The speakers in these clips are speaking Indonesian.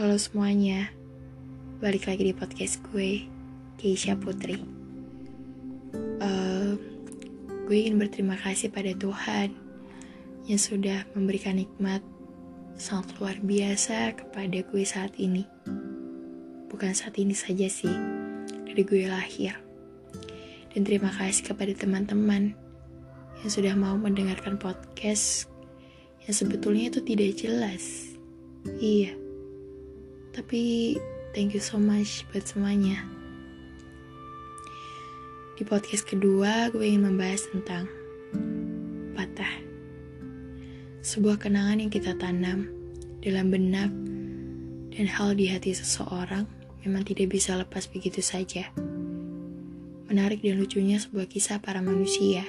Halo semuanya, balik lagi di podcast gue, Keisha Putri. Uh, gue ingin berterima kasih pada Tuhan yang sudah memberikan nikmat sangat luar biasa kepada gue saat ini. Bukan saat ini saja sih, dari gue lahir. Dan terima kasih kepada teman-teman yang sudah mau mendengarkan podcast yang sebetulnya itu tidak jelas. Iya, tapi thank you so much buat semuanya. Di podcast kedua, gue ingin membahas tentang patah. Sebuah kenangan yang kita tanam dalam benak dan hal di hati seseorang memang tidak bisa lepas begitu saja. Menarik dan lucunya sebuah kisah para manusia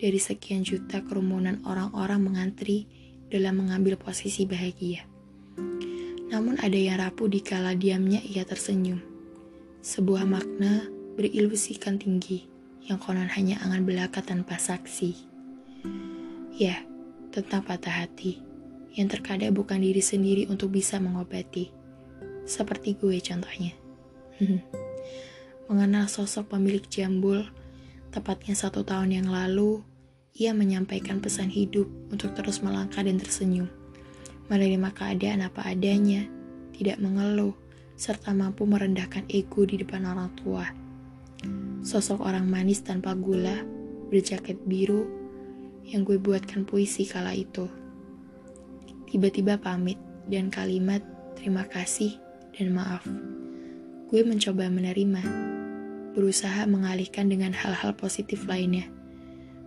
dari sekian juta kerumunan orang-orang mengantri dalam mengambil posisi bahagia. Namun ada yang rapuh di kala diamnya ia tersenyum. Sebuah makna berilusikan tinggi yang konon hanya angan belaka tanpa saksi. Ya, tentang patah hati yang terkadang bukan diri sendiri untuk bisa mengobati. Seperti gue contohnya. Mengenal sosok pemilik jambul, tepatnya satu tahun yang lalu, ia menyampaikan pesan hidup untuk terus melangkah dan tersenyum menerima keadaan apa adanya, tidak mengeluh, serta mampu merendahkan ego di depan orang tua. Sosok orang manis tanpa gula, berjaket biru, yang gue buatkan puisi kala itu. Tiba-tiba pamit dan kalimat terima kasih dan maaf. Gue mencoba menerima, berusaha mengalihkan dengan hal-hal positif lainnya.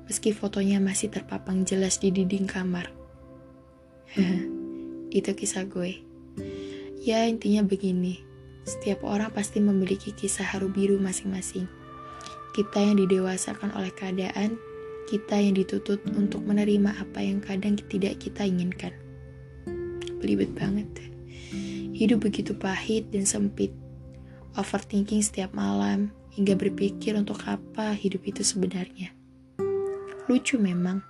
Meski fotonya masih terpapang jelas di dinding kamar. Itu kisah gue. Ya, intinya begini. Setiap orang pasti memiliki kisah haru biru masing-masing. Kita yang didewasakan oleh keadaan, kita yang dituntut untuk menerima apa yang kadang tidak kita inginkan. Belibet banget. Hidup begitu pahit dan sempit. Overthinking setiap malam, hingga berpikir untuk apa hidup itu sebenarnya. Lucu memang,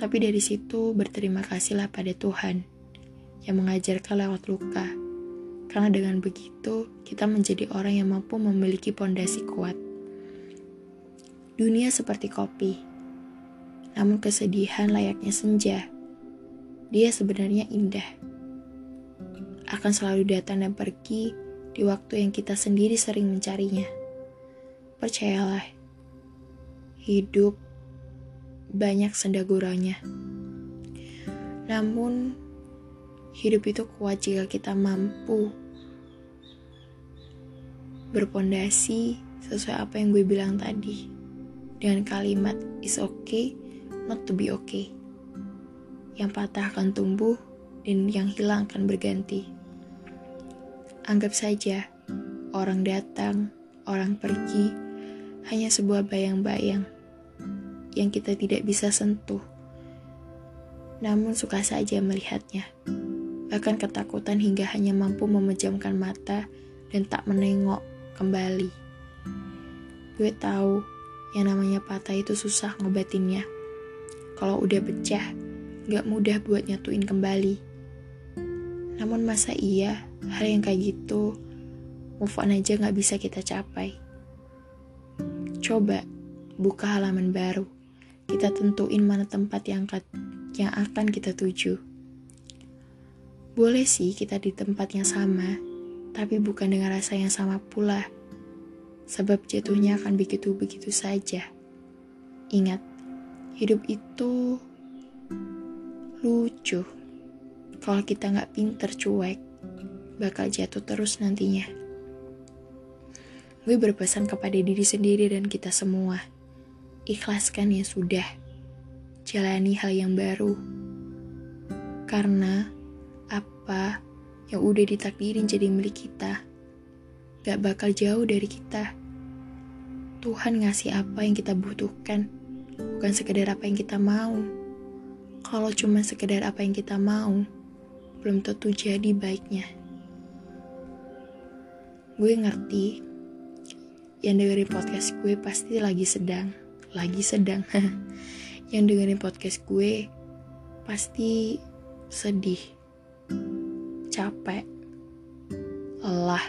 tapi dari situ berterima kasihlah pada Tuhan yang mengajarkan lewat luka. Karena dengan begitu, kita menjadi orang yang mampu memiliki pondasi kuat. Dunia seperti kopi, namun kesedihan layaknya senja. Dia sebenarnya indah. Akan selalu datang dan pergi di waktu yang kita sendiri sering mencarinya. Percayalah, hidup banyak sendaguranya. Namun, hidup itu kuat jika kita mampu berpondasi sesuai apa yang gue bilang tadi. Dengan kalimat is okay not to be okay. Yang patah akan tumbuh dan yang hilang akan berganti. Anggap saja orang datang orang pergi hanya sebuah bayang-bayang yang kita tidak bisa sentuh. Namun suka saja melihatnya bahkan ketakutan hingga hanya mampu memejamkan mata dan tak menengok kembali. Gue tahu yang namanya patah itu susah ngobatinnya. Kalau udah pecah, gak mudah buat nyatuin kembali. Namun masa iya hal yang kayak gitu move on aja gak bisa kita capai. Coba buka halaman baru. Kita tentuin mana tempat yang, yang akan kita tuju. Boleh sih kita di tempat yang sama, tapi bukan dengan rasa yang sama pula. Sebab jatuhnya akan begitu-begitu saja. Ingat, hidup itu lucu. Kalau kita nggak pinter cuek, bakal jatuh terus nantinya. Gue berpesan kepada diri sendiri dan kita semua. Ikhlaskan yang sudah. Jalani hal yang baru. Karena apa yang udah ditakdirin jadi milik kita gak bakal jauh dari kita. Tuhan ngasih apa yang kita butuhkan, bukan sekedar apa yang kita mau. Kalau cuma sekedar apa yang kita mau, belum tentu jadi baiknya. Gue ngerti, yang dengerin podcast gue pasti lagi sedang, lagi sedang. yang dengerin podcast gue pasti sedih capek, lelah.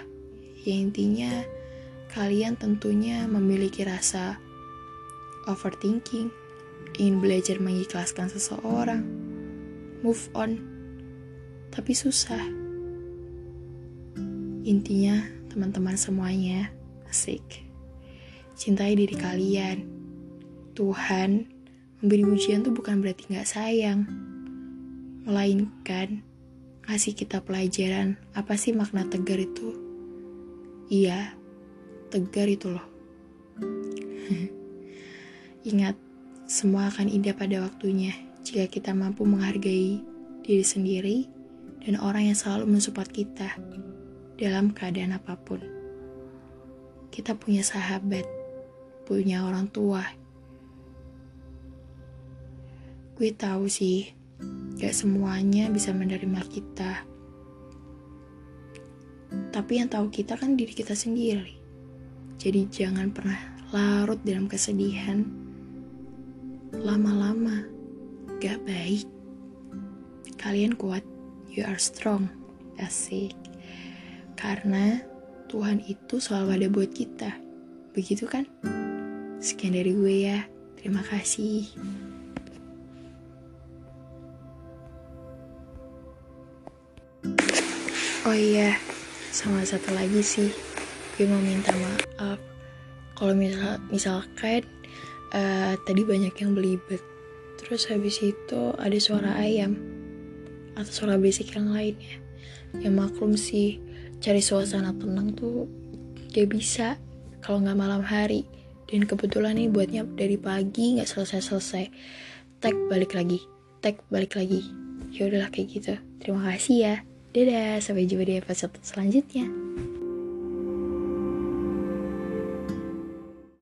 Ya intinya kalian tentunya memiliki rasa overthinking, ingin belajar mengikhlaskan seseorang, move on, tapi susah. Intinya, teman-teman semuanya, asik. Cintai diri kalian. Tuhan memberi ujian tuh bukan berarti gak sayang. Melainkan, ngasih kita pelajaran apa sih makna tegar itu. Iya, tegar itu loh. Ingat, semua akan indah pada waktunya jika kita mampu menghargai diri sendiri dan orang yang selalu mensupport kita dalam keadaan apa pun. Kita punya sahabat, punya orang tua. Gue tahu sih, gak semuanya bisa menerima kita. Tapi yang tahu kita kan diri kita sendiri. Jadi jangan pernah larut dalam kesedihan. Lama-lama, gak baik. Kalian kuat, you are strong. Asik. Karena Tuhan itu selalu ada buat kita. Begitu kan? Sekian dari gue ya. Terima kasih. Oh iya, sama satu lagi sih. Gue mau minta maaf. Kalau misal misalkan uh, tadi banyak yang belibet. Terus habis itu ada suara ayam atau suara berisik yang lainnya. Ya maklum sih, cari suasana tenang tuh gak bisa kalau nggak malam hari dan kebetulan nih buatnya dari pagi nggak selesai selesai tag balik lagi tag balik lagi ya udahlah kayak gitu terima kasih ya dadah sampai jumpa di episode selanjutnya